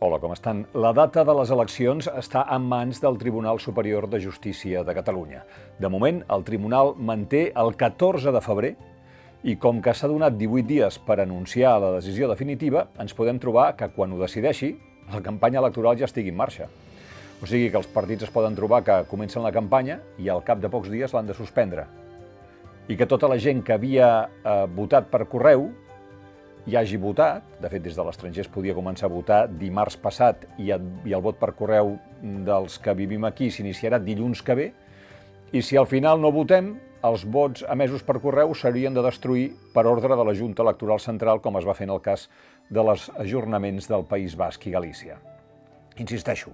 Hola, com estan? La data de les eleccions està en mans del Tribunal Superior de Justícia de Catalunya. De moment, el tribunal manté el 14 de febrer i com que s'ha donat 18 dies per anunciar la decisió definitiva, ens podem trobar que quan ho decideixi, la campanya electoral ja estigui en marxa. O sigui que els partits es poden trobar que comencen la campanya i al cap de pocs dies l'han de suspendre. I que tota la gent que havia eh, votat per correu hi hagi votat, de fet des de l'estranger es podia començar a votar dimarts passat i, i el vot per correu dels que vivim aquí s'iniciarà dilluns que ve, i si al final no votem, els vots emesos per correu serien de destruir per ordre de la Junta Electoral Central, com es va fer en el cas de les ajornaments del País Basc i Galícia. Insisteixo,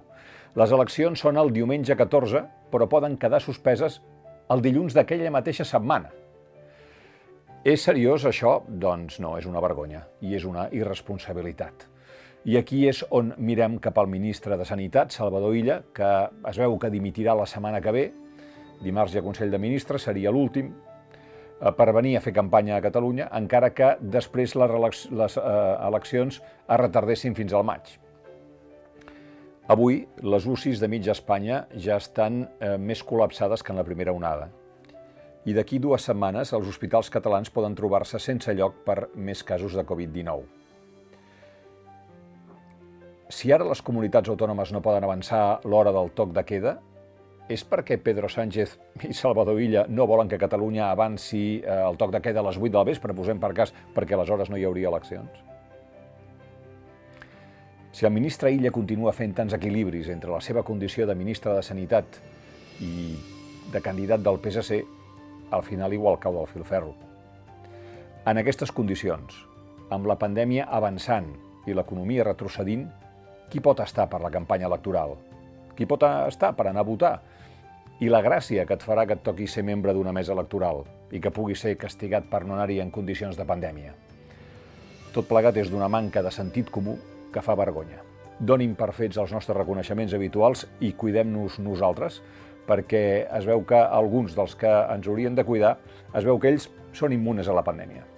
les eleccions són el diumenge 14, però poden quedar suspeses el dilluns d'aquella mateixa setmana. És seriós això? Doncs no, és una vergonya i és una irresponsabilitat. I aquí és on mirem cap al ministre de Sanitat, Salvador Illa, que es veu que dimitirà la setmana que ve, dimarts hi Consell de Ministres, seria l'últim, eh, per venir a fer campanya a Catalunya, encara que després les, les eh, eleccions es retardessin fins al maig. Avui, les UCIs de mitja Espanya ja estan eh, més col·lapsades que en la primera onada i d'aquí dues setmanes els hospitals catalans poden trobar-se sense lloc per més casos de Covid-19. Si ara les comunitats autònomes no poden avançar l'hora del toc de queda, és perquè Pedro Sánchez i Salvador Illa no volen que Catalunya avanci eh, el toc de queda a les 8 del vespre, posem per cas, perquè aleshores no hi hauria eleccions? Si el ministre Illa continua fent tants equilibris entre la seva condició de ministre de Sanitat i de candidat del PSC, al final igual cau del filferro. En aquestes condicions, amb la pandèmia avançant i l'economia retrocedint, qui pot estar per la campanya electoral? Qui pot estar per anar a votar? I la gràcia que et farà que et toqui ser membre d'una mesa electoral i que pugui ser castigat per no anar-hi en condicions de pandèmia. Tot plegat és d'una manca de sentit comú que fa vergonya. Donin per fets els nostres reconeixements habituals i cuidem-nos nosaltres, perquè es veu que alguns dels que ens haurien de cuidar, es veu que ells són immunes a la pandèmia.